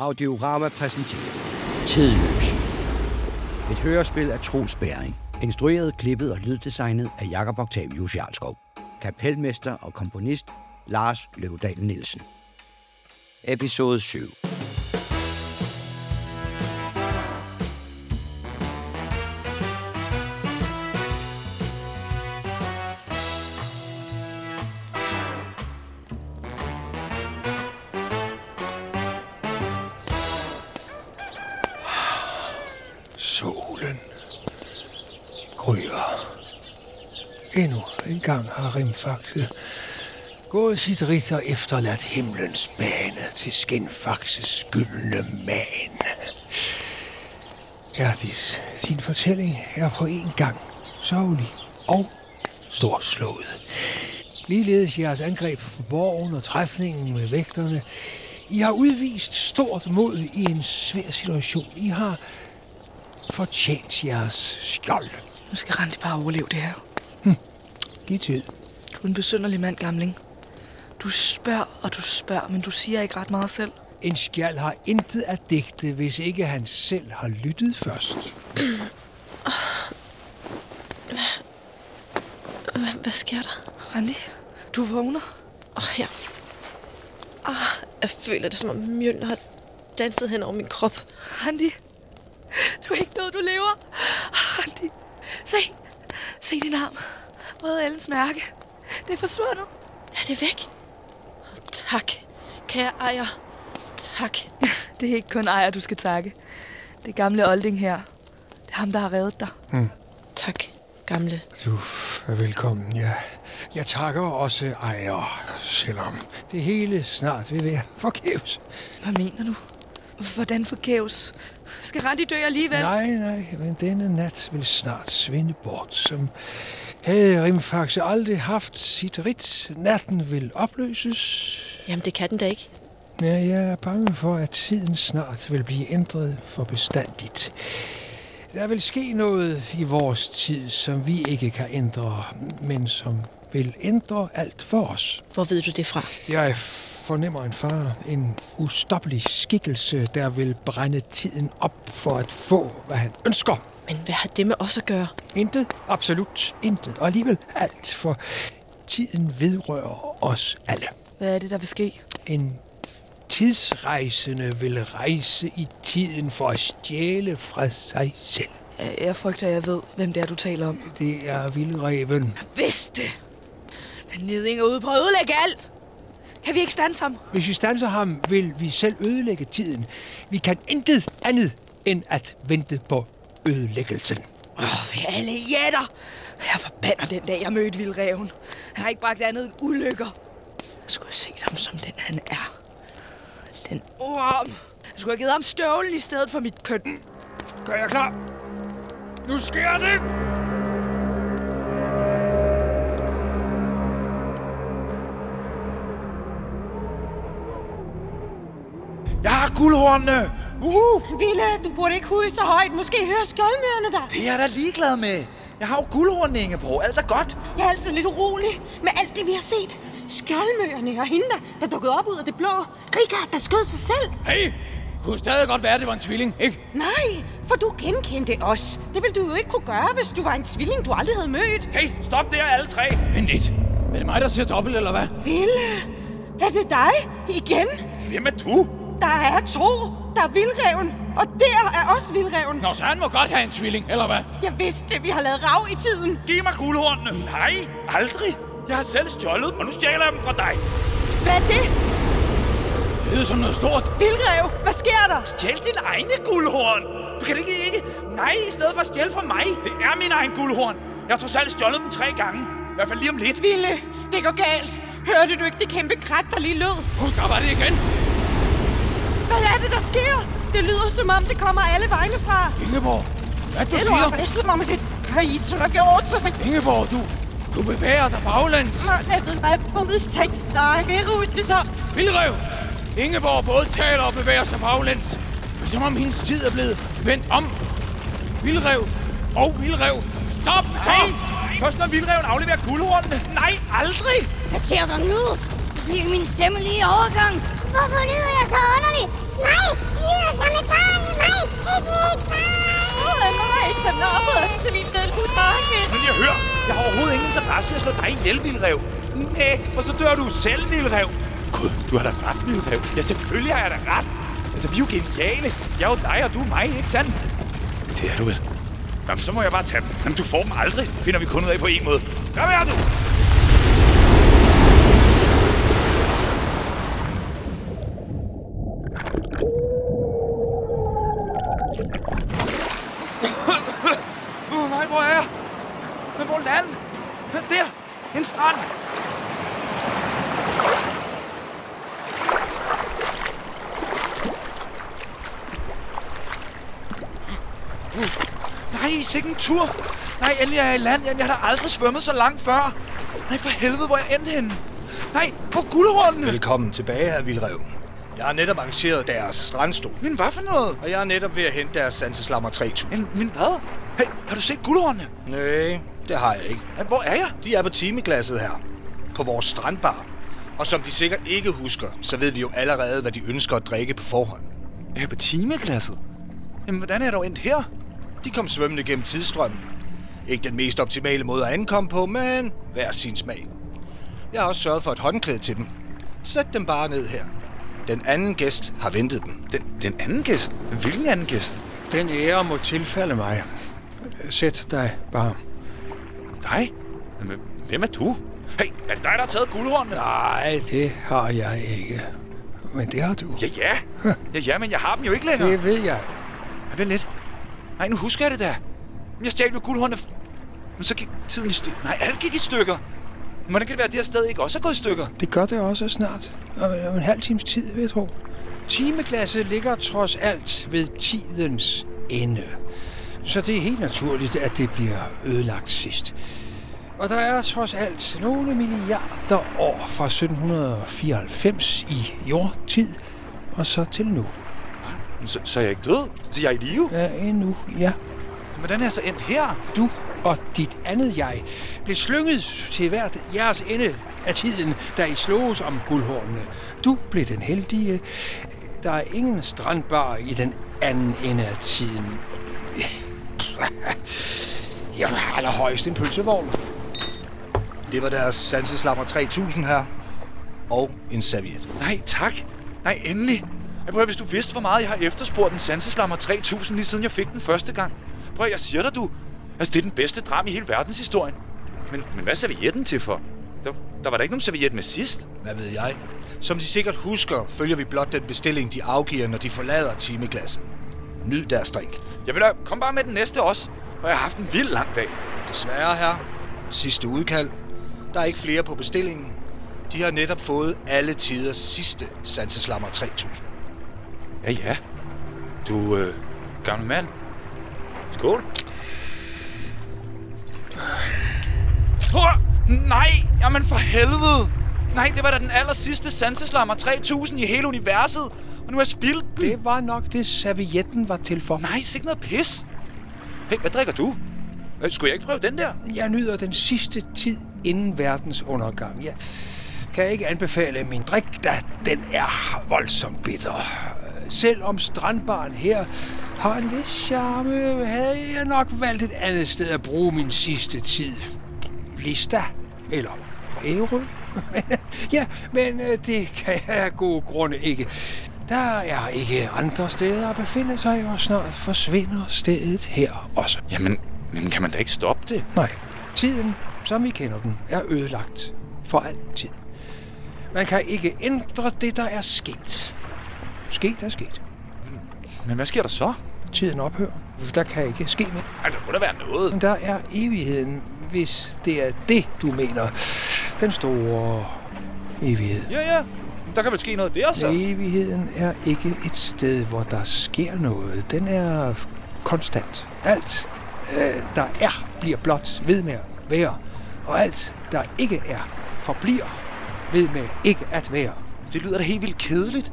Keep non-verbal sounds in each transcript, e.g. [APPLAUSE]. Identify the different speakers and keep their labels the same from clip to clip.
Speaker 1: Audiorama præsenterer Tidløs. Et hørespil af Troels Bæring. Instrueret, klippet og lyddesignet af Jakob Octavius Jarlskov. Kapelmester og komponist Lars Løvdal Nielsen. Episode 7.
Speaker 2: en gang har Rimfaxe gået sit ridt og efterladt himlens bane til Skinfaxes gyldne man. Erdis, din fortælling er på en gang sørgelig og storslået. Ligeledes jeres angreb på borgen og træfningen med vægterne. I har udvist stort mod i en svær situation. I har fortjent jeres skjold.
Speaker 3: Nu skal Randi bare overleve det her.
Speaker 2: Giv tid.
Speaker 3: Du er en besynderlig mand, gamling. Du spørger, og du spørger, men du siger ikke ret meget selv.
Speaker 2: En skjald har intet at digte, hvis ikke han selv har lyttet først.
Speaker 4: Hvad, hvad sker der?
Speaker 3: Randi, du vågner.
Speaker 4: Åh, oh, ja. Oh, jeg føler det, som om mjølner har danset hen over min krop.
Speaker 3: Randi, du er ikke død, du lever. Randi, se, se din arm. Røde Ellens mærke. Det er forsvundet.
Speaker 4: Er det væk? Tak, kære ejer. Tak. [LAUGHS]
Speaker 3: Det er ikke kun ejer, du skal takke. Det er gamle Olding her. Det er ham, der har reddet dig.
Speaker 4: Tak, gamle.
Speaker 2: Du er velkommen, ja. Jeg takker også ejer, selvom det hele snart vil være forgæves.
Speaker 3: Hvad mener du? Hvordan forgæves? Skal Randi dø alligevel?
Speaker 2: Nej, nej, men denne nat vil snart svinde bort, som havde Rimfaxe aldrig haft sit rit. Natten vil opløses.
Speaker 4: Jamen, det kan den da ikke.
Speaker 2: Ja, jeg er bange for, at tiden snart vil blive ændret for bestandigt. Der vil ske noget i vores tid, som vi ikke kan ændre, men som vil ændre alt for os.
Speaker 4: Hvor ved du det fra?
Speaker 2: Jeg fornemmer en far, en ustoppelig skikkelse, der vil brænde tiden op for at få, hvad han ønsker.
Speaker 4: Men hvad har det med os at gøre?
Speaker 2: Intet, absolut intet, og alligevel alt, for tiden vedrører os alle.
Speaker 3: Hvad er det, der vil ske?
Speaker 2: En tidsrejsende vil rejse i tiden for at stjæle fra sig selv.
Speaker 3: Jeg- Jeg frygter, jeg ved, hvem det er, du taler om.
Speaker 2: Det er vildreven.
Speaker 3: Vidste! Den neding er ude på at ødelægge alt! Kan vi ikke standse ham?
Speaker 2: Hvis vi stanser ham, vil vi selv ødelægge tiden. Vi kan intet andet end at vente på ødelæggelsen.
Speaker 3: Åh, oh, alle jætter! Jeg forbander den dag, jeg mødte Vildreven. Han har ikke bragt andet end ulykker. Jeg skulle have set ham som den, han er. Den orm. Jeg skulle have givet ham støvlen i stedet for mit køn.
Speaker 2: Gør jeg klar? Nu sker det!
Speaker 5: Jeg har guldhornene! Uhu!
Speaker 6: Ville, du burde ikke hude så højt. Måske hører skjoldmørerne dig.
Speaker 5: Det er jeg da ligeglad med. Jeg har jo guldhornene, Ingeborg. Alt er godt.
Speaker 6: Jeg er altid lidt urolig med alt det, vi har set. Skjoldmørerne og hende, der, der dukkede op ud af det blå. Rigard, der skød sig selv.
Speaker 7: Hey! Kunne stadig godt være, at det var en tvilling, ikke?
Speaker 6: Nej, for du genkendte os. Det ville du jo ikke kunne gøre, hvis du var en tvilling, du aldrig havde mødt.
Speaker 5: Hey, stop der alle tre.
Speaker 7: Vent lidt. Er det mig, der ser dobbelt, eller hvad?
Speaker 6: Ville, er det dig igen?
Speaker 5: Hvem er du?
Speaker 6: Der er to. Der er vildreven, og der er også vildreven.
Speaker 7: Nå, så han må godt have en tvilling, eller hvad?
Speaker 6: Jeg vidste, det, vi har lavet rav i tiden.
Speaker 5: Giv mig guldhornene. Nej, aldrig. Jeg har selv stjålet dem, og nu stjæler jeg dem fra dig.
Speaker 6: Hvad er det?
Speaker 7: Det lyder som noget stort.
Speaker 6: Vildrev, hvad sker der?
Speaker 5: Stjæl din egne guldhorn. Du kan ikke, ikke... Nej, i stedet for at stjæle fra mig. Det er min egen guldhorn. Jeg har trods alt stjålet dem tre gange. I hvert fald lige om lidt.
Speaker 6: Ville, det går galt. Hørte du ikke det kæmpe krak, der lige lød?
Speaker 7: Husk, der var det igen.
Speaker 6: Hvad er det, der sker? Det lyder som om, det kommer alle vegne fra.
Speaker 7: Ingeborg, hvad du
Speaker 6: Stille op,
Speaker 7: siger?
Speaker 6: jeg slutter mig sit der gjort, så fik...
Speaker 7: Ingeborg, du, du bevæger dig baglæns.
Speaker 6: Nå, jeg ved, hvad på mistænkt. Det er ud, det så.
Speaker 7: Vildrev! Ingeborg både taler og bevæger sig baglæns. Det er Som om hendes tid er blevet vendt om. Vildrev og vildrev. Stop!
Speaker 5: Nej!
Speaker 7: Stop!
Speaker 5: Først når vildreven afleverer guldhornene. Nej, aldrig!
Speaker 8: Hvad sker der nu? Det bliver min stemme lige i overgang. Hvorfor lyder jeg så underligt? Nej, lyder som et barn. Nej, ikke et barn.
Speaker 4: Nej, ikke så nappet til min lille drenge.
Speaker 5: Men jeg hører, jeg har overhovedet ingen interesse i at slå dig ihjel, Vildrev. Nej, for så dør du selv, Vildrev. Gud, du har da ret, Vildrev. Ja, selvfølgelig har jeg da ret. Altså, vi er jo geniale. Jeg er jo dig, og du er mig, ikke sandt? Det er du vel. Jamen, så må jeg bare tage dem. Jamen, du får dem aldrig. Finder vi kun ud af på en måde. Kom her, du! Åh, oh, nej, hvor er jeg? Men hvor land? Der! En strand! Uh, nej, sikke en tur! Nej, endelig er jeg i land. Jeg, jeg har da aldrig svømmet så langt før. Nej, for helvede, hvor er jeg endte henne? Nej, på guldhornene!
Speaker 9: Velkommen tilbage, her Vildrev. Jeg har netop arrangeret deres strandstol,
Speaker 5: Men hvad for noget?
Speaker 9: og jeg er netop ved at hente deres sanseslammer 3000.
Speaker 5: Men, men hvad? Hey, har du set guldhornene?
Speaker 9: Nej, det har jeg ikke.
Speaker 5: Ja, Hvor er jeg?
Speaker 9: De er på timeglasset her, på vores strandbar. Og som de sikkert ikke husker, så ved vi jo allerede, hvad de ønsker at drikke på forhånd.
Speaker 5: Er på timeglasset. Jamen, hvordan er jeg dog endt her?
Speaker 9: De kom svømmende gennem tidsstrømmen. Ikke den mest optimale måde at ankomme på, men hver sin smag. Jeg har også sørget for et håndklæde til dem. Sæt dem bare ned her. Den anden gæst har ventet dem.
Speaker 5: Den, den anden gæst? Hvilken anden gæst?
Speaker 2: Den ære må tilfalde mig. Sæt dig bare.
Speaker 5: Dig? Hvem er du? Hey, er det dig, der har taget guldhornene?
Speaker 2: Nej, det har jeg ikke. Men det har du.
Speaker 5: Ja, ja. Ja, ja, men jeg har dem jo ikke længere.
Speaker 2: Det ved jeg.
Speaker 5: Vent lidt. Nej, nu husker jeg det da. Jeg stjal jo guldhornene. f- Men så gik tiden i stykker. Nej, alt gik i stykker. Men Hvordan kan det være, at det her sted ikke også er gået i stykker?
Speaker 2: Det gør det også snart. Om, om en halv times tid, vil jeg tro. Timeglasset ligger trods alt ved tidens ende. Så det er helt naturligt, at det bliver ødelagt sidst. Og der er trods alt nogle milliarder år fra 1794 i jordtid, og så til nu.
Speaker 5: Så, så er jeg ikke død? Så jeg er i live?
Speaker 2: Ja, endnu, ja.
Speaker 5: Hvordan er jeg så endt her?
Speaker 2: Du og dit andet jeg blev slynget til hvert jeres ende af tiden, da I sloges om guldhornene. Du blev den heldige. Der er ingen strandbar i den anden ende af tiden. [LAUGHS] Jeg var allerhøjst en pølsevogn.
Speaker 9: Det var deres sanseslammer 3000 her. Og en serviet.
Speaker 5: Nej, tak. Nej, endelig. Jeg prøver, hvis du vidste, hvor meget jeg har efterspurgt en sanseslammer 3000, lige siden jeg fik den første gang. Prøv, jeg siger dig, du. Altså, det er den bedste dram i hele verdenshistorien. Men, men hvad er servietten til for? Der, der var der ikke nogen serviet med sidst.
Speaker 9: Hvad ved jeg? Som de sikkert husker, følger vi blot den bestilling, de afgiver, når de forlader timeglasset. Nyd deres drink.
Speaker 5: Jeg vil da, kom bare med den næste også. For jeg har haft en vild lang dag.
Speaker 9: Desværre her. Sidste udkald. Der er ikke flere på bestillingen. De har netop fået alle tiders sidste sanseslammer 3000.
Speaker 5: Ja, ja. Du, øh, gamle mand. Skål. Hur! Nej! Jamen for helvede! Nej, det var da den aller sidste sanseslammer 3000 i hele universet. Og nu er jeg spildt den.
Speaker 2: Det var nok det, servietten var til for.
Speaker 5: Nej, sikke noget pis. Hey, hvad drikker du? Øh, Skulle jeg ikke prøve den der?
Speaker 2: Jeg nyder den sidste tid inden verdens undergang. Jeg kan ikke anbefale min drik, da den er voldsomt bitter. Selvom strandbaren her har en vis charme, havde jeg nok valgt et andet sted at bruge min sidste tid. Lista eller Ærø. [LAUGHS] ja, men øh, det kan jeg af gode grunde ikke. Der er ikke andre steder at befinde sig, og snart forsvinder stedet her også.
Speaker 5: Jamen, men kan man da ikke stoppe det?
Speaker 2: Nej, tiden, som vi kender den, er ødelagt for altid. Man kan ikke ændre det, der er sket. Sket er sket.
Speaker 5: Men hvad sker der så?
Speaker 2: Tiden ophører. Der kan ikke ske mere.
Speaker 5: Altså, må der være noget.
Speaker 2: Men der er evigheden, hvis det er det, du mener. Den store evighed.
Speaker 5: Ja, ja. Der kan vel ske noget der, så?
Speaker 2: Evigheden er ikke et sted, hvor der sker noget. Den er konstant. Alt, øh, der er, bliver blot ved med at være. Og alt, der ikke er, forbliver ved med ikke at være.
Speaker 5: Det lyder da helt vildt kedeligt.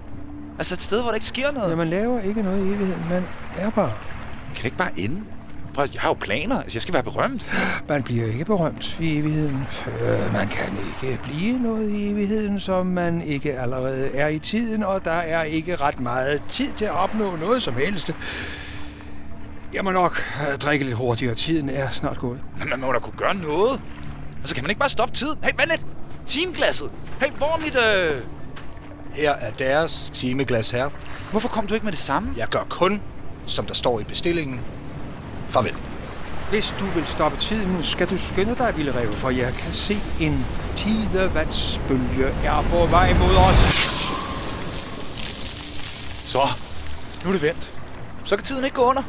Speaker 5: Altså et sted, hvor der ikke sker noget.
Speaker 2: Ja, man laver ikke noget i evigheden. Man er bare.
Speaker 5: Kan det ikke bare ende? Prøv, jeg har jo planer. Altså, jeg skal være berømt.
Speaker 2: Man bliver ikke berømt i evigheden. Øh, man kan ikke blive noget i evigheden, som man ikke allerede er i tiden, og der er ikke ret meget tid til at opnå noget som helst. Jeg må nok øh, drikke lidt hurtigere. Tiden er snart gået.
Speaker 5: Men man må da kunne gøre noget. Altså, kan man ikke bare stoppe tiden? Hey, vent lidt! Teamglasset! Hey, hvor er mit... Øh...
Speaker 9: Her er deres timeglas her.
Speaker 5: Hvorfor kom du ikke med det samme?
Speaker 9: Jeg gør kun, som der står i bestillingen. Farvel.
Speaker 2: Hvis du vil stoppe tiden, skal du skynde dig, Vildrev, for jeg kan se en tidevandsbølge er på vej mod os.
Speaker 5: Så, nu er det vendt. Så kan tiden ikke gå under.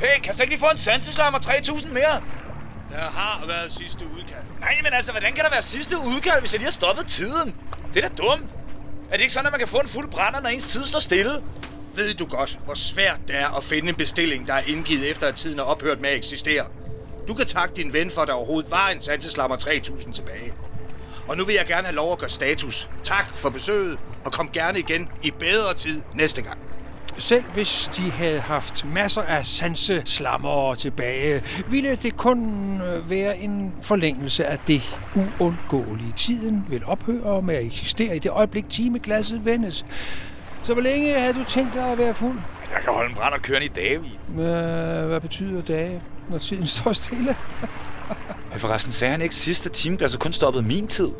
Speaker 5: Hey, kan jeg så ikke lige få en sanseslam og 3.000 mere?
Speaker 9: Der har været sidste udkald.
Speaker 5: Nej, men altså, hvordan kan der være sidste udkald, hvis jeg lige har stoppet tiden? Det er da dumt. Er det ikke sådan, at man kan få en fuld brænder, når ens tid står stille?
Speaker 9: Ved du godt, hvor svært det er at finde en bestilling, der er indgivet efter, at tiden er ophørt med at eksistere? Du kan takke din ven for, at der overhovedet var en sanseslammer 3000 tilbage. Og nu vil jeg gerne have lov at gøre status. Tak for besøget, og kom gerne igen i bedre tid næste gang.
Speaker 2: Selv hvis de havde haft masser af sanseslammer tilbage, ville det kun øh, være en forlængelse af det uundgåelige. Tiden vil ophøre med at eksistere i det øjeblik timeglasset vendes. Så hvor længe havde du tænkt dig at være fuld?
Speaker 5: Jeg kan holde en brænder kørende i dagvis.
Speaker 2: Hvad, betyder dage, når tiden står stille?
Speaker 5: Men forresten sagde han ikke sidst, at timeglasset kun stoppede min tid.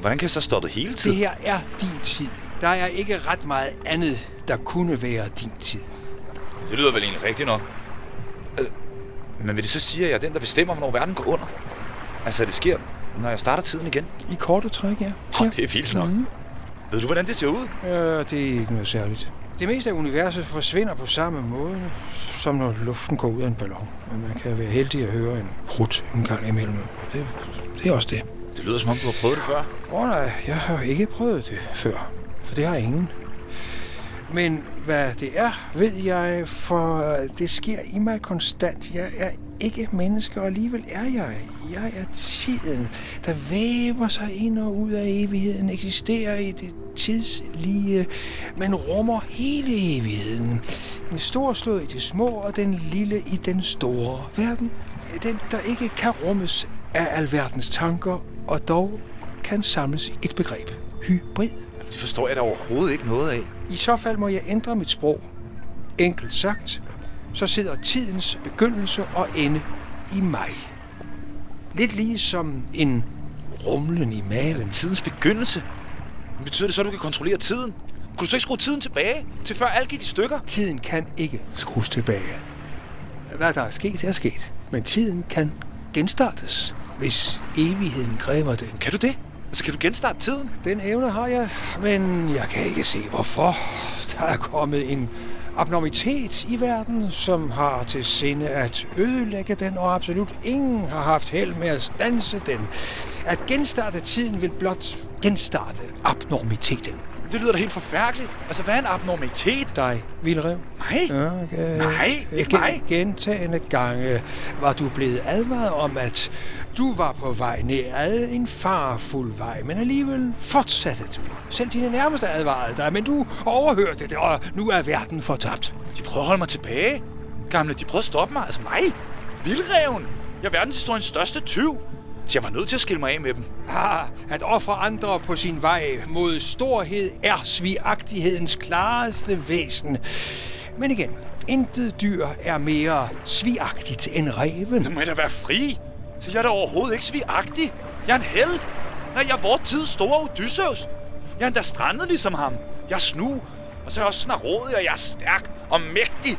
Speaker 5: Hvordan kan jeg så stoppe hele tiden?
Speaker 2: Det her er din tid. Der er ikke ret meget andet, der kunne være din tid.
Speaker 5: Det lyder vel egentlig rigtigt nok. Øh, Men vil det så sige, at jeg er den, der bestemmer, hvornår verden går under? Altså, det sker, når jeg starter tiden igen?
Speaker 2: I korte træk, ja.
Speaker 5: Oh, det er vildt nok.
Speaker 2: Mhm.
Speaker 5: Ved du, hvordan det ser ud?
Speaker 2: Ja, det er ikke noget særligt. Det meste af universet forsvinder på samme måde, som når luften går ud af en ballon. Men man kan være heldig at høre en prut en gang imellem. Det, det er også det.
Speaker 5: Det lyder, som om du har prøvet det før.
Speaker 2: Åh oh, nej, jeg har ikke prøvet det før. For det har ingen. Men hvad det er, ved jeg, for det sker i mig konstant. Jeg er ikke menneske, og alligevel er jeg. Jeg er tiden, der væver sig ind og ud af evigheden, eksisterer i det tidslige, men rummer hele evigheden. Den store slået i det små, og den lille i den store verden. Den, der ikke kan rummes af alverdens tanker, og dog kan samles i et begreb. Hybrid.
Speaker 5: Det forstår jeg da overhovedet ikke noget af.
Speaker 2: I så fald må jeg ændre mit sprog. Enkelt sagt, så sidder tidens begyndelse og ende i mig. Lidt ligesom en rumlen i maven.
Speaker 5: Tidens begyndelse? Men betyder det så, at du kan kontrollere tiden? Kunne du så ikke skrue tiden tilbage, til før alt gik i stykker?
Speaker 2: Tiden kan ikke skrues tilbage. Hvad der er sket, er sket. Men tiden kan genstartes, hvis evigheden kræver det.
Speaker 5: Kan du det? Skal kan du genstarte tiden?
Speaker 2: Den evne har jeg, men jeg kan ikke se, hvorfor. Der er kommet en abnormitet i verden, som har til sinde at ødelægge den, og absolut ingen har haft held med at stanse den. At genstarte tiden vil blot genstarte abnormiteten.
Speaker 5: Det lyder da helt forfærdeligt. Altså, hvad er en abnormitet?
Speaker 2: Dig, Vildrev. Ja, øh,
Speaker 5: Nej, ikke mig.
Speaker 2: Gentagende gange var du blevet advaret om, at du var på vej ned ad en farfuld vej, men alligevel fortsatte du. Selv dine nærmeste advarede dig, men du overhørte det, og nu er verden fortabt.
Speaker 5: De prøver at holde mig tilbage. Gamle, de prøver at stoppe mig. Altså mig. Vildreven. Jeg er verdenshistoriens største tyv. Så jeg var nødt til at skille mig af med dem.
Speaker 2: Ah, at ofre andre på sin vej mod storhed er svigagtighedens klareste væsen. Men igen, intet dyr er mere svigagtigt end reven.
Speaker 5: Nu må jeg da være fri. Så jeg er da overhovedet ikke svigagtig. Jeg er en held. Nej, jeg er vores tids store Odysseus. Jeg er endda strandet ligesom ham. Jeg er snu, og så er jeg også snarådig, og jeg er stærk og mægtig.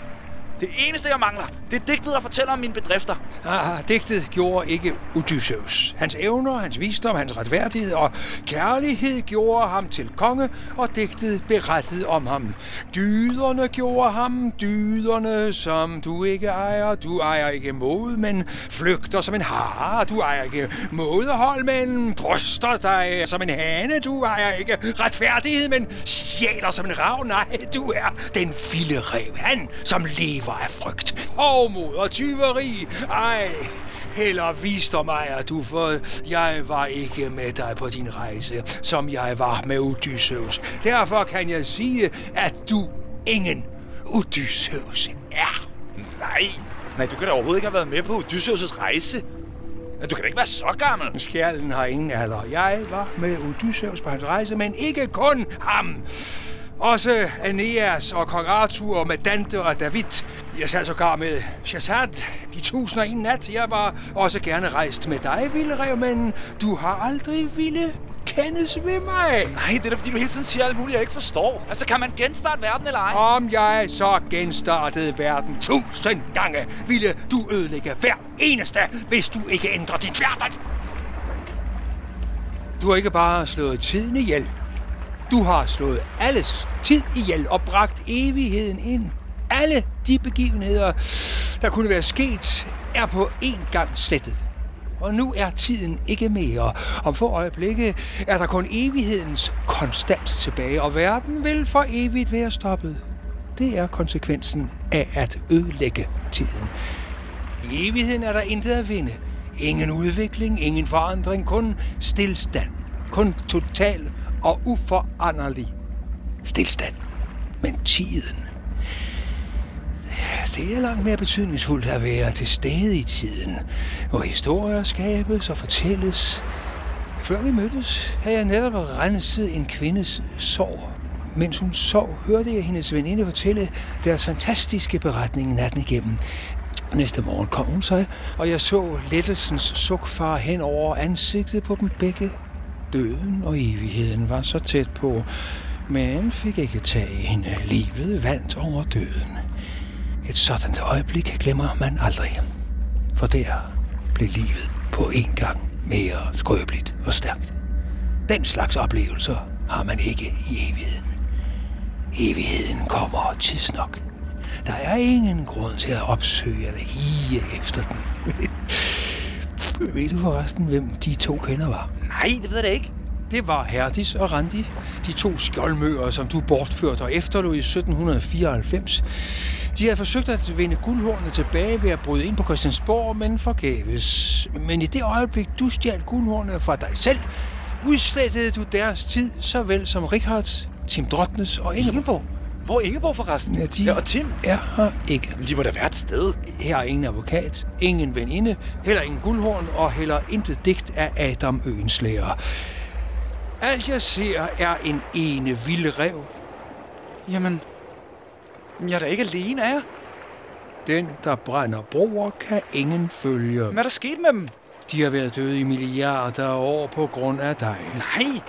Speaker 5: Det eneste, jeg mangler, det er digtet, der fortæller om mine bedrifter.
Speaker 2: Ah, digtet gjorde ikke Odysseus. Hans evner, hans visdom, hans retfærdighed og kærlighed gjorde ham til konge, og digtet berettede om ham. Dyderne gjorde ham, dyderne, som du ikke ejer. Du ejer ikke mod, men flygter som en hare. Du ejer ikke modehold, men bryster dig som en hane. Du ejer ikke retfærdighed, men stjæler som en rav. Nej, du er den vilde rev. Han, som lever af frygt, hovmod og tyveri. Ej, heller visdom ejer du, for jeg var ikke med dig på din rejse, som jeg var med Odysseus. Derfor kan jeg sige, at du ingen Odysseus er.
Speaker 5: Nej, Nej, nej, du kan da overhovedet ikke have været med på Odysseus' rejse. Men du kan da ikke være så gammel.
Speaker 2: Skjalden har ingen alder. Jeg var med Odysseus på hans rejse, men ikke kun ham. Også Aeneas og kong Arthur med Dante og David. Jeg sad sågar med Shazad i 1001 nat. Jeg var også gerne rejst med dig, Vildrev, men du har aldrig ville kendes ved mig.
Speaker 5: Nej, det er da fordi, du hele tiden siger alt muligt, jeg ikke forstår. Altså, kan man genstarte verden eller ej?
Speaker 2: Om jeg så genstartede verden tusind gange, ville du ødelægge hver eneste, hvis du ikke ændrer din færden. Du har ikke bare slået tiden ihjel. Du har slået alles tid ihjel og bragt evigheden ind. Alle de begivenheder, der kunne være sket, er på én gang slettet. Og nu er tiden ikke mere. Om få øjeblikke er der kun evighedens konstant tilbage, og verden vil for evigt være stoppet. Det er konsekvensen af at ødelægge tiden. I evigheden er der intet at vinde. Ingen udvikling, ingen forandring, kun stillstand. Kun total og uforanderlig stillstand. Men tiden, det er langt mere betydningsfuldt at være til stede i tiden, hvor historier skabes og fortælles. Før vi mødtes, havde jeg netop renset en kvindes sorg. Mens hun sov, hørte jeg hendes veninde fortælle deres fantastiske beretning natten igennem. Næste morgen kom hun sig, og jeg så lettelsens suk far hen over ansigtet på dem begge. Døden og evigheden var så tæt på, men fik ikke tag i hende. Livet vandt over døden. Et sådan øjeblik glemmer man aldrig. For der blev livet på en gang mere skrøbeligt og stærkt. Den slags oplevelser har man ikke i evigheden. Evigheden kommer tidsnok. Der er ingen grund til at opsøge eller hige efter den. Ved du forresten, hvem de to kender var?
Speaker 5: Nej, det ved jeg da ikke.
Speaker 2: Det var Herdis og Randi, de to skjoldmøer, som du bortførte og efterlod i 1794. De havde forsøgt at vinde guldhornene tilbage ved at bryde ind på Christiansborg, men forgæves. Men i det øjeblik, du stjal guldhornene fra dig selv, udslettede du deres tid, såvel som Richards, Tim Drottnes og Ingeborg.
Speaker 5: Hvor er Ingeborg forresten?
Speaker 2: Ja, de
Speaker 5: Ja, og Tim?
Speaker 2: er her ikke.
Speaker 5: Men de må da være et sted.
Speaker 2: Her er ingen advokat, ingen veninde, heller ingen guldhorn og heller intet digt af Adam Øenslæger. Alt jeg ser er en ene vild rev.
Speaker 5: Jamen, men jeg er da ikke alene, er jeg?
Speaker 2: Den, der brænder broer, kan ingen følge.
Speaker 5: Hvad er der sket med dem?
Speaker 2: De har været døde i milliarder af år på grund af dig.
Speaker 5: Nej,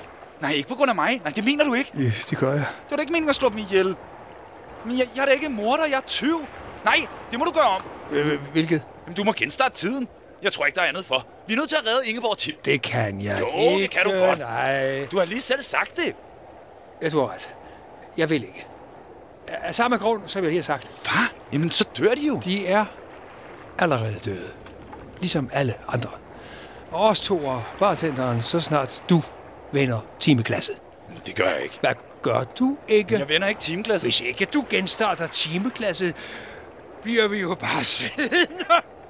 Speaker 5: nej, ikke på grund af mig. Nej, det mener du ikke.
Speaker 2: Ja, det gør jeg.
Speaker 5: Det var da ikke meningen at slå dem ihjel. Men jeg, jeg er da ikke morder, jeg er tyv. Nej, det må du gøre om.
Speaker 2: Øh, hvilket?
Speaker 5: Jamen, du må genstarte tiden. Jeg tror ikke, der er andet for. Vi er nødt til at redde Ingeborg til.
Speaker 2: Det kan jeg
Speaker 5: Jo,
Speaker 2: ikke.
Speaker 5: det kan du godt.
Speaker 2: Nej.
Speaker 5: Du har lige selv sagt det.
Speaker 2: Jeg tror ret. Jeg vil ikke. Af samme grund, som jeg lige har sagt.
Speaker 5: Hvad? Jamen, så dør de jo.
Speaker 2: De er allerede døde. Ligesom alle andre. Og os to og bartenderen, så snart du vender timeklasset.
Speaker 5: Det gør jeg ikke.
Speaker 2: Hvad gør du ikke?
Speaker 5: Jeg vender ikke timeklasset.
Speaker 2: Hvis ikke du genstarter timeklasset, bliver vi jo bare [LAUGHS] siddende.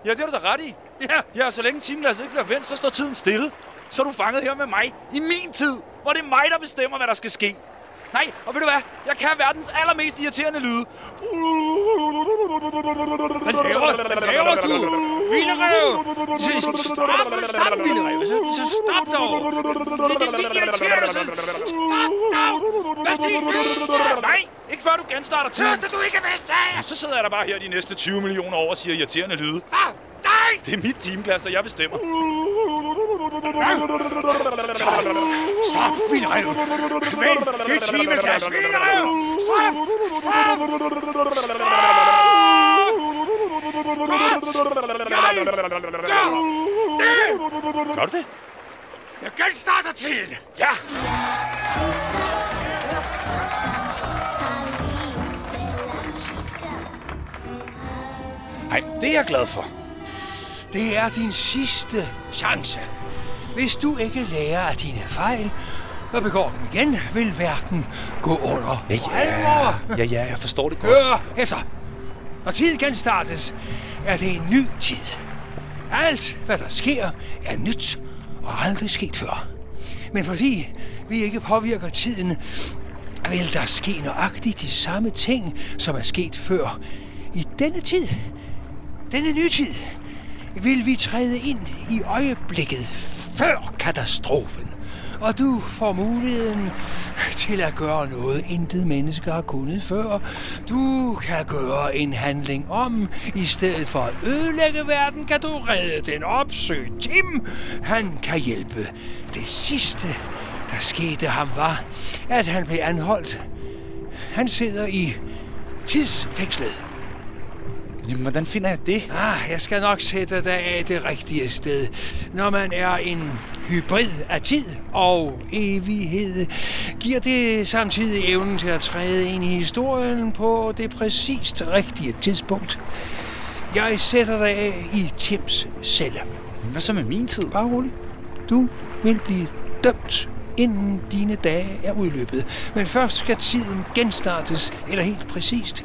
Speaker 5: Ja, det har du da ret i.
Speaker 2: Ja.
Speaker 5: Ja, så længe timeglasset ikke bliver vendt, så står tiden stille. Så er du fanget her med mig i min tid, hvor det er mig, der bestemmer, hvad der skal ske. Nej, og ved du hvad? Jeg kan verdens allermest irriterende lyde.
Speaker 2: Hvad laver, hvad laver du? Vildrev! Stop, stop, Vildrev! Stop dog! Det, det er vildt irriterende, stop dog! Hvad det vil?
Speaker 5: Nej, ikke før du genstarter tiden.
Speaker 2: Hørte du ikke, hvad jeg sagde?
Speaker 5: Så sidder jeg der bare her de næste 20 millioner år og siger irriterende lyde.
Speaker 2: Hvad? Nej!
Speaker 5: Det er mit timeglas, og jeg bestemmer.
Speaker 2: Stop, Vildrev! Kvæl det timeklass, Vildrev! Stop! Stop! Godt. Jeg. Det.
Speaker 5: Gør du det?
Speaker 2: Jeg genstarter tiden!
Speaker 5: Ja! Nej, det er jeg glad for.
Speaker 2: Det er din sidste chance. Hvis du ikke lærer af dine fejl og begår dem igen, vil verden gå under.
Speaker 5: Ja,
Speaker 2: alvor.
Speaker 5: ja, ja, jeg forstår det godt.
Speaker 2: Hør efter. Når tid kan startes, er det en ny tid. Alt, hvad der sker, er nyt og aldrig sket før. Men fordi vi ikke påvirker tiden, vil der ske nøjagtigt de samme ting, som er sket før. I denne tid denne nytid vil vi træde ind i øjeblikket før katastrofen. Og du får muligheden til at gøre noget, intet menneske har kunnet før. Du kan gøre en handling om. I stedet for at ødelægge verden, kan du redde den opsøg. Tim, han kan hjælpe. Det sidste, der skete ham, var, at han blev anholdt. Han sidder i tidsfængslet.
Speaker 5: Jamen, hvordan finder jeg det?
Speaker 2: Ah, jeg skal nok sætte dig af det rigtige sted. Når man er en hybrid af tid og evighed, giver det samtidig evnen til at træde ind i historien på det præcist rigtige tidspunkt. Jeg sætter dig af i Tims celle.
Speaker 5: Hvad så med min tid?
Speaker 2: Bare rolig. Du vil blive dømt inden dine dage er udløbet. Men først skal tiden genstartes, eller helt præcist,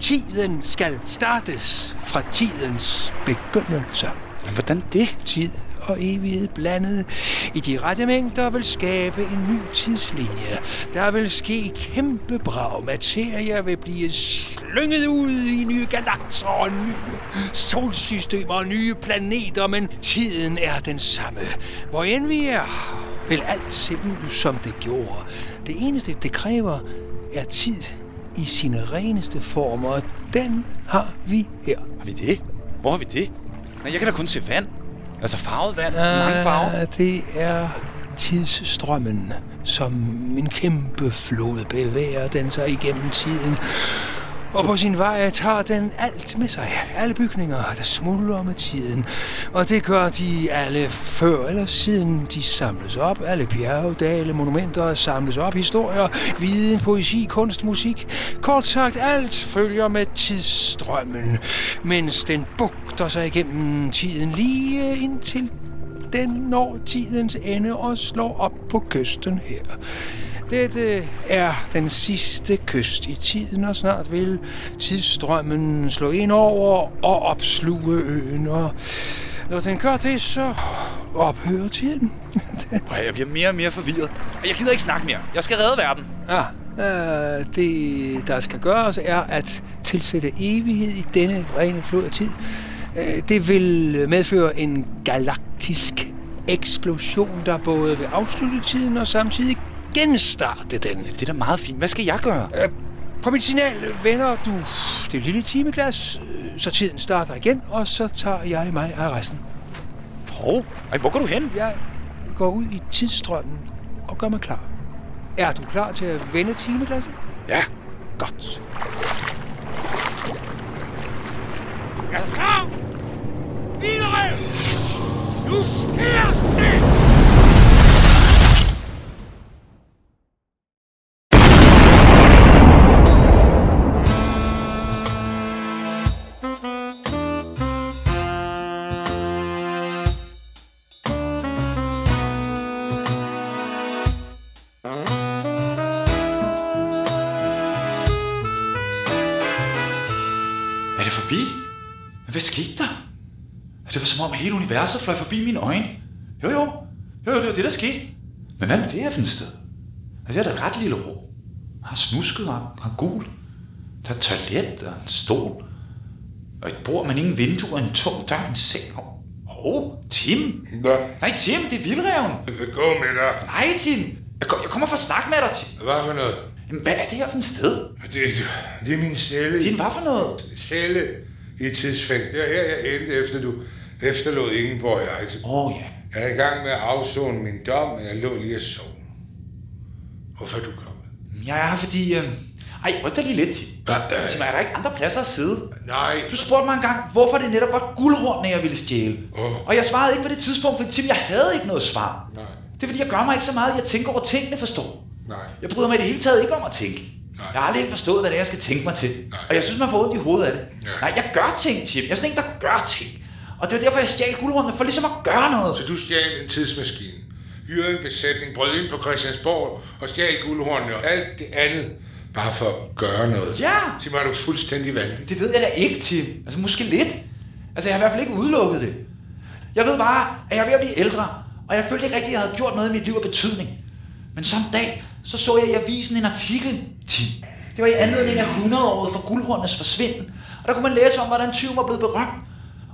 Speaker 2: Tiden skal startes fra tidens begyndelse.
Speaker 5: Hvordan det?
Speaker 2: Tid og evighed blandet i de rette mængder vil skabe en ny tidslinje. Der vil ske kæmpe brag. Materie vil blive slynget ud i nye galakser og nye solsystemer og nye planeter, men tiden er den samme. Hvor end vi er, vil alt se ud, som det gjorde. Det eneste, det kræver, er tid i sine reneste former, og den har vi her.
Speaker 5: Har vi det? Hvor har vi det? Nej, jeg kan da kun se vand. Altså farvet vand. Mange farver.
Speaker 2: Det er tidsstrømmen, som en kæmpe flod bevæger den sig igennem tiden. Og på sin vej tager den alt med sig. Alle bygninger, der smuldrer med tiden. Og det gør de alle før eller siden de samles op. Alle bjerge, dale, monumenter samles op. Historier, viden, poesi, kunst, musik. Kort sagt, alt følger med tidsstrømmen. Mens den bugter sig igennem tiden lige indtil den når tidens ende og slår op på kysten her. Dette er den sidste kyst i tiden, og snart vil tidsstrømmen slå ind over og opsluge øen. Og når den gør det, så ophører tiden. [LAUGHS]
Speaker 5: Jeg bliver mere og mere forvirret. Jeg gider ikke snakke mere. Jeg skal redde verden.
Speaker 2: Ja, øh, det der skal gøres er at tilsætte evighed i denne rene flod af tid. Øh, det vil medføre en galaktisk eksplosion, der både vil afslutte tiden og samtidig genstarte den.
Speaker 5: Det er da meget fint. Hvad skal jeg gøre?
Speaker 2: Øh, på mit signal vender du det lille timeglas, øh, så tiden starter igen, og så tager jeg mig af resten.
Speaker 5: Hov, Ej, hvor går du hen?
Speaker 2: Jeg går ud i tidsstrømmen og gør mig klar. Er du klar til at vende timeglasset?
Speaker 5: Ja.
Speaker 2: Godt.
Speaker 7: Jeg er klar! Vildrev! Nu sker det!
Speaker 5: Det var som om, hele universet fløj forbi mine øjne. Jo, jo. Jo, jo, det var det, der skete. Men hvad med det her for sted? Altså, det er da et ret lille rum. Jeg har snusket og har gul. Der er et toilet og en stol. Og et bord, men ingen vinduer, og en tung dør, en seng. Åh, oh, Tim.
Speaker 10: Hvad?
Speaker 5: Nej, Tim, det er vildreven.
Speaker 10: Gå med dig.
Speaker 5: Nej, Tim. Jeg, kom, jeg kommer for at snakke med dig, Tim.
Speaker 10: Hvad for noget?
Speaker 5: Jamen, hvad er det her for et sted?
Speaker 10: Det, det er min celle.
Speaker 5: Din hvad for noget?
Speaker 10: Celle i tidsfængsel. Det er her, jeg endte, efter du efterlod Ingeborg jeg til.
Speaker 5: Åh, oh, ja.
Speaker 10: Jeg er i gang med at afzone min dom, men jeg lå lige og sov. Hvorfor er du kommet?
Speaker 5: Jeg er fordi... Øh... Ej, ryk dig lige lidt.
Speaker 10: Ja, ja.
Speaker 5: Tim, er der ikke andre pladser at sidde?
Speaker 10: Nej.
Speaker 5: Du spurgte mig engang, hvorfor det netop var guldhornene, jeg ville stjæle.
Speaker 10: Åh.
Speaker 5: Og jeg svarede ikke på det tidspunkt, fordi Tim, jeg havde ikke noget svar.
Speaker 10: Nej.
Speaker 5: Det er fordi, jeg gør mig ikke så meget, jeg tænker over tingene, forstår.
Speaker 10: Nej.
Speaker 5: Jeg bryder mig i det hele taget ikke om at tænke.
Speaker 10: Nej.
Speaker 5: Jeg har aldrig forstået, hvad det er, jeg skal tænke mig til.
Speaker 10: Nej.
Speaker 5: Og jeg synes, man får ondt i hovedet af det.
Speaker 10: Ja.
Speaker 5: Nej, jeg gør ting, Tim. Jeg er sådan en, der gør ting. Og det var derfor, jeg stjal guldhornene, for ligesom at gøre noget.
Speaker 10: Så du stjal en tidsmaskine, hyrede en besætning, brød ind på Christiansborg og stjal guldhornene og alt det andet, bare for at gøre noget.
Speaker 5: Ja.
Speaker 10: Mig, er du fuldstændig vanvittig.
Speaker 5: Det ved jeg da ikke, Tim. Altså, måske lidt. Altså, jeg har i hvert fald ikke udelukket det. Jeg ved bare, at jeg er ved at blive ældre, og jeg følte ikke rigtigt, at jeg havde gjort noget i mit liv af betydning. Men en dag, så så jeg i avisen en artikel, Tim. Det var i anledning af 100-året for guldhornenes forsvinden. Og der kunne man læse om, hvordan tyven var blevet berømt.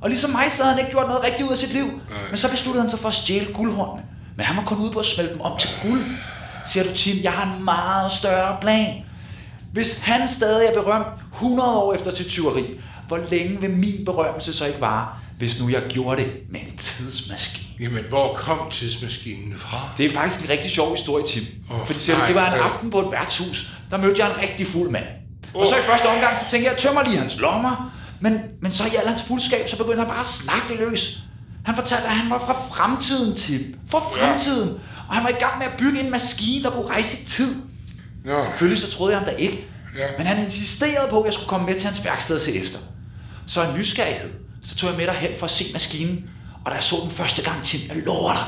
Speaker 5: Og ligesom mig, så havde han ikke gjort noget rigtigt ud af sit liv. Men så besluttede han sig for at stjæle guldhornene. Men han var kun ude på at smelte dem om til guld. Siger du, Tim, jeg har en meget større plan. Hvis han stadig er berømt 100 år efter sit tyveri, hvor længe vil min berømmelse så ikke vare, hvis nu jeg gjorde det med en tidsmaskine?
Speaker 10: Jamen, hvor kom tidsmaskinen fra?
Speaker 5: Det er faktisk en rigtig sjov historie, Tim. Oh, Fordi siger du,
Speaker 10: nej,
Speaker 5: det var en
Speaker 10: øh.
Speaker 5: aften på et værtshus. Der mødte jeg en rigtig fuld mand. Og så i første omgang, så tænkte jeg, jeg tømmer lige hans lommer. Men, men så i al hans fuldskab, så begyndte han bare at snakke løs. Han fortalte, at han var fra fremtiden, Tim. Fra fremtiden. Og han var i gang med at bygge en maskine, der kunne rejse i tid.
Speaker 10: Nå.
Speaker 5: Selvfølgelig så troede jeg ham da ikke.
Speaker 10: Ja.
Speaker 5: Men han insisterede på, at jeg skulle komme med til hans værksted og se efter. Så en nysgerrighed, så tog jeg med derhen for at se maskinen. Og da jeg så den første gang, Tim, jeg lover dig,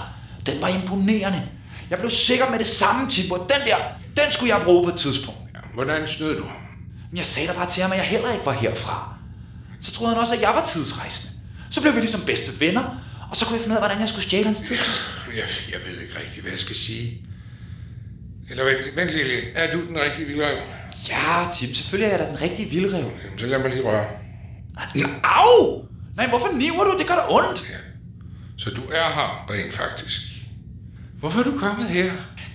Speaker 5: den var imponerende. Jeg blev sikker med det samme, Tim, og den der, den skulle jeg bruge på et tidspunkt.
Speaker 10: Ja, hvordan snød du ham?
Speaker 5: Jeg sagde da bare til ham, at jeg heller ikke var herfra. Så troede han også, at jeg var tidsrejsende. Så blev vi ligesom bedste venner, og så kunne jeg finde ud af, hvordan jeg skulle stjæle hans tidsmaskine.
Speaker 10: Jeg, jeg ved ikke rigtig, hvad jeg skal sige. Eller vent, vent Lille, er du den rigtige vildrev?
Speaker 5: Ja, Tim, selvfølgelig er jeg da den rigtige vildrev.
Speaker 10: Jamen, så lad mig lige røre.
Speaker 5: Au! Nej, hvorfor niver du? Det gør da ondt.
Speaker 10: Så du er her rent faktisk. Hvorfor er du kommet her?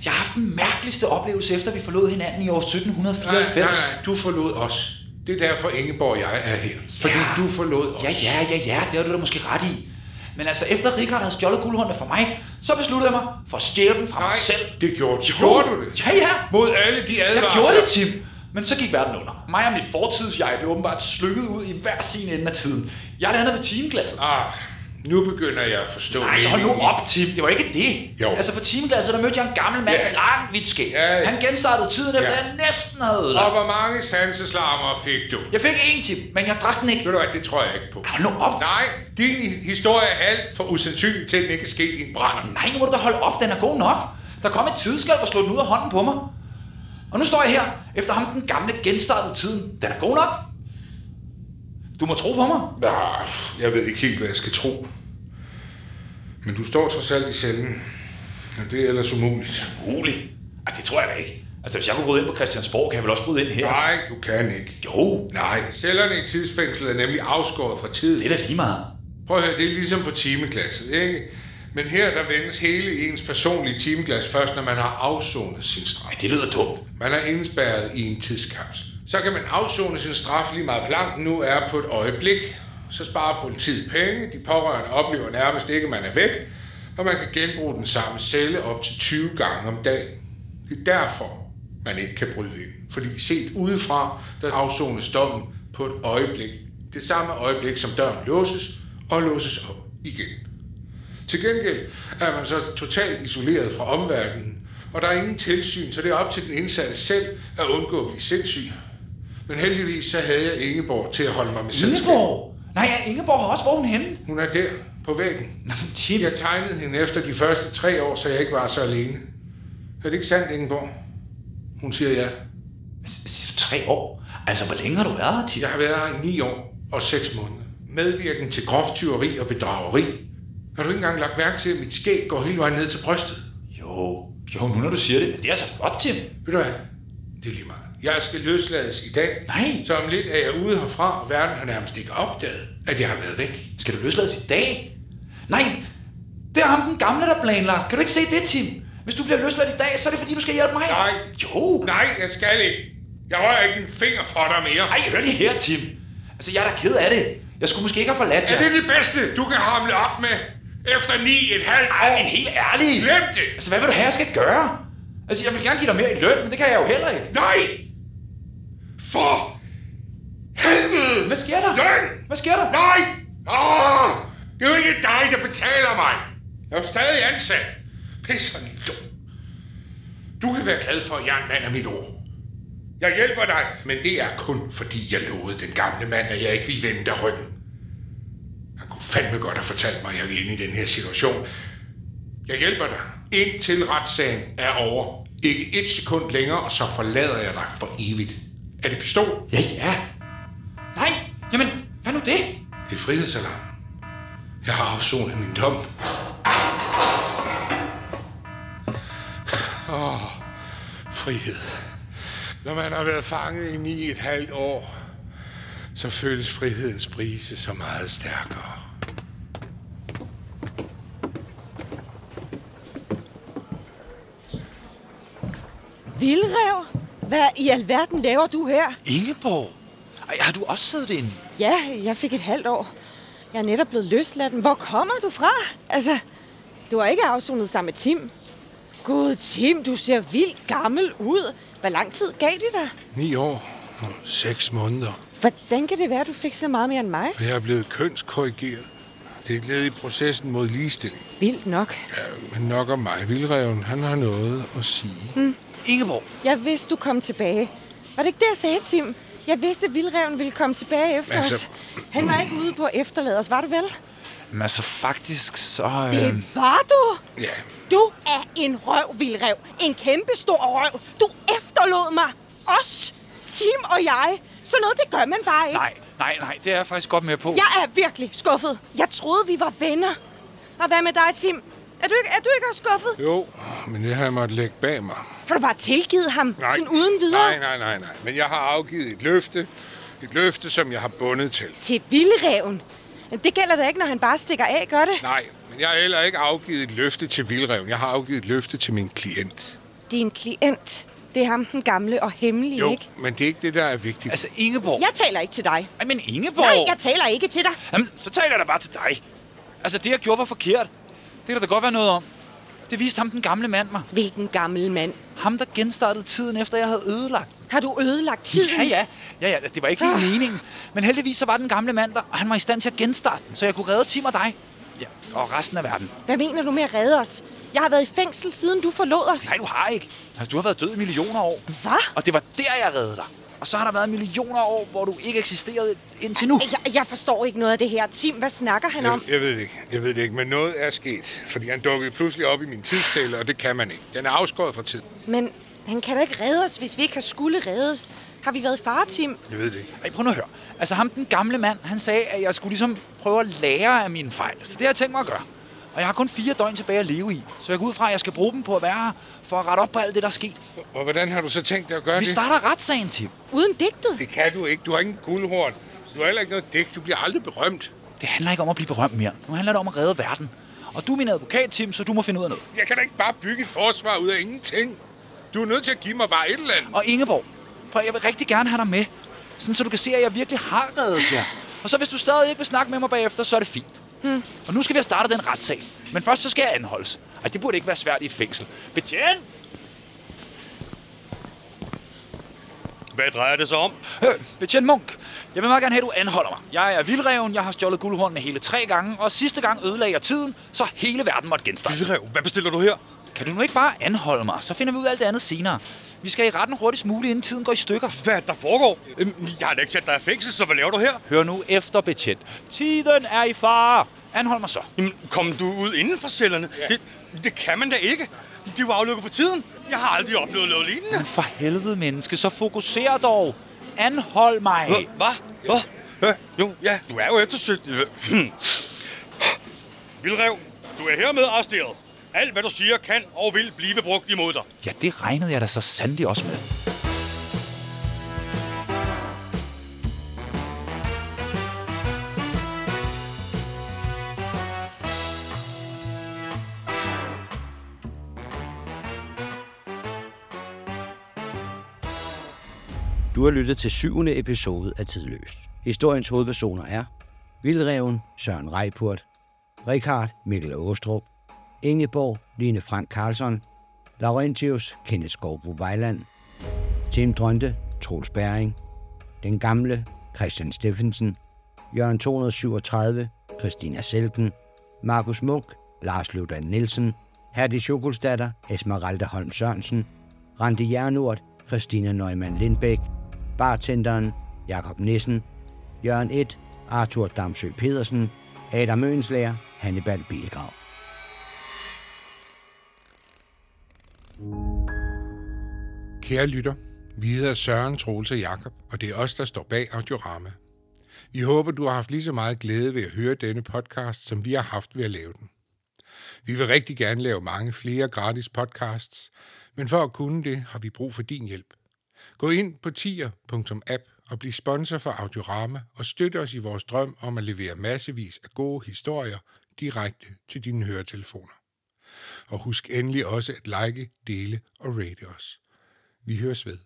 Speaker 5: Jeg har haft den mærkeligste oplevelse, efter vi forlod hinanden i år
Speaker 10: Nej,
Speaker 5: 1794.
Speaker 10: nej, nej, du forlod os. Det er derfor Ingeborg og jeg er her. Fordi du forlod os.
Speaker 5: Ja, ja, ja, ja, det har du da måske ret i. Men altså, efter Richard havde stjålet guldhåndene fra mig, så besluttede jeg mig for at stjæle dem fra mig selv.
Speaker 10: det gjorde du. Gjorde du det?
Speaker 5: Ja, ja.
Speaker 10: Mod alle de
Speaker 5: Jeg
Speaker 10: advarsler.
Speaker 5: gjorde det, Tim. Men så gik verden under. Mig og mit fortidsjeg blev åbenbart slykket ud i hver sin ende af tiden. Jeg landede ved timeglasset.
Speaker 10: Ah, nu begynder jeg at forstå
Speaker 5: Nej, hold nu op, Tim. Det var ikke det.
Speaker 10: Jo.
Speaker 5: Altså på timeglasset, der mødte jeg en gammel mand
Speaker 10: Ja.
Speaker 5: med skæg.
Speaker 10: Ja.
Speaker 5: Han genstartede tiden, efter
Speaker 10: Ja.
Speaker 5: jeg næsten havde
Speaker 10: Og
Speaker 5: ødelagt.
Speaker 10: hvor mange sanseslammer fik du?
Speaker 5: Jeg fik en, Tim, men jeg drak den ikke.
Speaker 10: Ved du hvad, det tror jeg ikke på.
Speaker 5: Hold nu op.
Speaker 10: Nej, din historie er alt for usandsynlig til, at den ikke er sket i en brand.
Speaker 5: Nej, nu må du da holde op. Den er god nok. Der kom et tidsskab og slog den ud af hånden på mig. Og nu står jeg her, efter ham den gamle genstartede tiden. Den er god nok. Du må tro på mig.
Speaker 10: Nej, jeg ved ikke helt, hvad jeg skal tro. Men du står trods alt i cellen. Og det er ellers umuligt.
Speaker 5: Umuligt? Ej, det tror jeg da ikke. Altså, hvis jeg kunne bryde ind på Christiansborg, kan jeg vel også bryde ind her?
Speaker 10: Nej, du kan ikke.
Speaker 5: Jo.
Speaker 10: Nej, cellerne i tidsfængslet er nemlig afskåret fra tid.
Speaker 5: Det er da lige meget.
Speaker 10: Prøv at høre, det er ligesom på timeglasset, ikke? Men her der vendes hele ens personlige timeglas først, når man har afsonet sin straf.
Speaker 5: Ej, det lyder dumt.
Speaker 10: Man er indspærret i en tidskapsel. Så kan man afzone sin straf lige meget, hvor langt nu er på et øjeblik. Så sparer politiet penge, de pårørende oplever nærmest ikke, at man er væk, og man kan genbruge den samme celle op til 20 gange om dagen. Det er derfor, man ikke kan bryde ind. Fordi set udefra, der afzones dommen på et øjeblik. Det samme øjeblik, som døren låses og låses op igen. Til gengæld er man så totalt isoleret fra omverdenen, og der er ingen tilsyn, så det er op til den indsatte selv at undgå at blive sindssyg. Men heldigvis så havde jeg Ingeborg til at holde mig med selskab.
Speaker 5: Ingeborg? Nej, ja, Ingeborg har også, hvor hun henne?
Speaker 10: Hun er der på væggen.
Speaker 5: Nå, Tim.
Speaker 10: Jeg tegnede hende efter de første tre år, så jeg ikke var så alene. Er det ikke sandt, Ingeborg? Hun siger ja.
Speaker 5: Siger du tre år? Altså, hvor længe har du været her, Tim?
Speaker 10: Jeg har været her i ni år og seks måneder. Medvirken til groft tyveri og bedrageri. Har du ikke engang lagt mærke til, at mit skæg går hele vejen ned til brystet?
Speaker 5: Jo, jo, nu når du siger det, men det er så flot, Tim.
Speaker 10: Ved du hvad? Det er lige meget. Jeg skal løslades i dag.
Speaker 5: Nej.
Speaker 10: Så om lidt er jeg ude herfra, og verden har nærmest ikke opdaget, at jeg har været væk.
Speaker 5: Skal du løslades i dag? Nej, det er ham den gamle, der planlagt. Kan du ikke se det, Tim? Hvis du bliver løsladt i dag, så er det fordi, du skal hjælpe mig.
Speaker 10: Nej.
Speaker 5: Jo.
Speaker 10: Nej, jeg skal ikke. Jeg rører ikke en finger for dig mere.
Speaker 5: Ej, hør lige her, Tim. Altså, jeg er da ked af det. Jeg skulle måske ikke have forladt jer.
Speaker 10: Er det det bedste, du kan hamle op med? Efter ni et halvt år?
Speaker 5: Ej, men helt ærligt.
Speaker 10: Glem det!
Speaker 5: Altså, hvad vil du have, jeg skal gøre? Altså, jeg vil gerne give dig mere i løn, men det kan jeg jo heller ikke.
Speaker 10: Nej! For helvede!
Speaker 5: Hvad sker der?
Speaker 10: Løn!
Speaker 5: Hvad sker der?
Speaker 10: Nej! Åh! Det er jo ikke dig, der betaler mig. Jeg er jo stadig ansat. Pisser dum. Du kan være glad for, at jeg er en mand af mit ord. Jeg hjælper dig, men det er kun fordi, jeg lovede den gamle mand, at jeg ikke ville vende dig ryggen. Han kunne fandme godt have fortalt mig, at jeg er inde i den her situation. Jeg hjælper dig, indtil retssagen er over. Ikke et sekund længere, og så forlader jeg dig for evigt. Er det pistol?
Speaker 5: Ja, ja. Nej, jamen, hvad nu det?
Speaker 10: Det er frihedsalarm. Jeg har afsonet min dom. Åh, oh, frihed. Når man har været fanget i ni et halvt år, så føles frihedens brise så meget stærkere.
Speaker 6: Vildrev? Hvad i alverden laver du her?
Speaker 5: Ingeborg! Ej, har du også siddet inde?
Speaker 6: Ja, jeg fik et halvt år. Jeg er netop blevet løsladt. Hvor kommer du fra? Altså, du har ikke afsonet sammen med Tim. Gud, Tim, du ser vildt gammel ud. Hvor lang tid gav det dig?
Speaker 10: Ni år og seks måneder.
Speaker 6: Hvordan kan det være, at du fik så meget mere end mig?
Speaker 10: For jeg er blevet kønskorrigeret. Det er et led i processen mod ligestilling.
Speaker 6: Vildt nok.
Speaker 10: Ja, men nok om mig. Vildreven, han har noget at sige.
Speaker 6: Hmm.
Speaker 5: Ingeborg!
Speaker 6: Jeg vidste, du kom tilbage. Var det ikke det, jeg sagde, Tim? Jeg vidste, at Vildreven ville komme tilbage efter
Speaker 5: Altså-
Speaker 6: os. Han var ikke ude på at efterlade os, var du vel?
Speaker 5: Men altså, faktisk så... Øh...
Speaker 6: Det var du!
Speaker 10: Ja.
Speaker 6: Du er en røv, Vildrev. En kæmpe stor røv. Du efterlod mig. Os. Tim og jeg. Så noget, det gør man bare ikke.
Speaker 5: Nej, nej, nej, det er jeg faktisk godt med på.
Speaker 6: Jeg er virkelig skuffet. Jeg troede, vi var venner. Og hvad med dig, Tim? Er du ikke, er du ikke også skuffet?
Speaker 10: Jo, men det har jeg måttet lægge bag mig.
Speaker 6: Har du bare tilgivet ham?
Speaker 10: Nej.
Speaker 6: Sådan uden videre?
Speaker 10: Nej, nej, nej, nej. Men jeg har afgivet et løfte. Et løfte, som jeg har bundet til.
Speaker 6: Til Vildreven? Men Det gælder da ikke, når han bare stikker af, gør det?
Speaker 10: Nej, men jeg har heller ikke afgivet et løfte til Vildreven. Jeg har afgivet et løfte til min klient.
Speaker 6: Din klient. Det er ham, den gamle og hemmelige,
Speaker 10: Jo,
Speaker 6: ikke?
Speaker 10: men det er ikke det, der er vigtigt.
Speaker 5: Altså, Ingeborg...
Speaker 6: Jeg taler ikke til dig.
Speaker 5: Ej, men Ingeborg...
Speaker 6: Nej, jeg taler ikke til dig.
Speaker 5: Jamen, så taler jeg da bare til dig. Altså, det jeg gjorde var forkert. Det kan der da godt være noget om. Det viste ham den gamle mand mig.
Speaker 6: Hvilken gammel mand?
Speaker 5: Ham, der genstartede tiden, efter jeg havde ødelagt.
Speaker 6: Har du ødelagt tiden?
Speaker 5: Ja, ja. Ja, ja, det var ikke helt meningen. Men heldigvis så var den gamle mand der, og han var i stand til at genstarte den, så jeg kunne redde Tim og dig. Ja, og resten af verden.
Speaker 6: Hvad mener du med at redde os? Jeg har været i fængsel, siden du forlod os.
Speaker 5: Nej, du har ikke. Altså, du har været død i millioner år.
Speaker 6: Hvad?
Speaker 5: Og det var der, jeg reddede dig. Og så har der været millioner år, hvor du ikke eksisterede indtil nu.
Speaker 6: Jeg, jeg forstår ikke noget af det her. Tim, hvad snakker han om?
Speaker 10: Jeg, jeg ved det ikke. Jeg ved det ikke, men noget er sket. Fordi han dukkede pludselig op i min tidscelle, og det kan man ikke. Den er afskåret fra tid.
Speaker 6: Men han kan da ikke redde os, hvis vi ikke har skulle reddes. Har vi været far, Tim?
Speaker 10: Jeg ved det ikke.
Speaker 5: Ej, prøv nu at høre. Altså ham, den gamle mand, han sagde, at jeg skulle ligesom prøve at lære af mine fejl. Så det har jeg tænkt mig at gøre. Og jeg har kun fire døgn tilbage at leve i. Så jeg går ud fra, at jeg skal bruge dem på at være her, for at rette op på alt det, der er sket.
Speaker 10: Og hvordan har du så tænkt dig at gøre
Speaker 5: Vi
Speaker 10: det?
Speaker 5: starter retssagen, Tim.
Speaker 6: Uden digtet?
Speaker 10: Det kan du ikke. Du har ingen guldhorn. Du har heller ikke noget dæk. Du bliver aldrig berømt.
Speaker 5: Det handler ikke om at blive berømt mere. Nu handler det om at redde verden. Og du er min advokat, Tim, så du må finde ud af noget.
Speaker 10: Jeg kan da ikke bare bygge et forsvar ud af ingenting. Du er nødt til at give mig bare et eller andet.
Speaker 5: Og Ingeborg, prøv, jeg vil rigtig gerne have dig med. Sådan, så du kan se, at jeg virkelig har reddet jer. Og så hvis du stadig ikke vil snakke med mig bagefter, så er det fint.
Speaker 6: Hmm.
Speaker 5: Og nu skal vi have startet den retssag. Men først så skal jeg anholdes. Ej, det burde ikke være svært i et fængsel. Betjent!
Speaker 11: Hvad drejer det sig om?
Speaker 5: Hør, betjent Munk. Jeg vil meget gerne have, at du anholder mig. Jeg er vildreven, jeg har stjålet guldhornene hele tre gange, og sidste gang ødelagde jeg tiden, så hele verden måtte genstarte.
Speaker 11: Vildrev, hvad bestiller du her?
Speaker 5: Kan du nu ikke bare anholde mig? Så finder vi ud af alt det andet senere. Vi skal i retten hurtigst muligt, inden tiden går i stykker.
Speaker 11: Hvad der foregår? Øhm, Jeg har da ikke sat dig i fængsel, så hvad laver du her?
Speaker 5: Hør nu efter, betjent. Tiden er i fare. Anhold mig så.
Speaker 11: Jamen, kom du ud inden for cellerne? Ja. Det, det kan man da ikke. De var aflukket for tiden. Jeg har aldrig oplevet noget lignende.
Speaker 5: Men for helvede, menneske, så fokuser dog. Anhold mig.
Speaker 11: Hvad? Hvad? Hvad? Jo, ja, du er jo eftersøgt. [CLEARS THROAT] Vildrev, du er hermed arresteret. Alt, hvad du siger, kan og vil blive brugt imod dig.
Speaker 5: Ja, det regnede jeg da så sandelig også med.
Speaker 1: Du har lyttet til syvende episode af Tidløs. Historiens hovedpersoner er Vildreven Søren Reipurt, Richard Mikkel Åstrup, Ingeborg Line Frank Karlsson, Laurentius Kenneth Skovbro Vejland, Tim Drønte Troels Bæring, Den Gamle Christian Steffensen, Jørgen 237 Christina Selken, Markus Munk Lars Løvdal Nielsen, Herdi Schokolstatter Esmeralda Holm Sørensen, Randi Jernort Christina Neumann Lindbæk, bartenderen Jakob Nissen, Jørgen 1, Arthur Damsø Pedersen, Adam Mønslager, Hannibal Bilgrav.
Speaker 10: Kære lytter, vi hedder Søren, Troels og Jakob, og det er os, der står bag Audiorama. Vi håber, du har haft lige så meget glæde ved at høre denne podcast, som vi har haft ved at lave den. Vi vil rigtig gerne lave mange flere gratis podcasts, men for at kunne det, har vi brug for din hjælp. Gå ind på tier.app og bliv sponsor for Audiorama og støt os i vores drøm om at levere massevis af gode historier direkte til dine høretelefoner. Og husk endelig også at like, dele og rate os. Vi høres ved.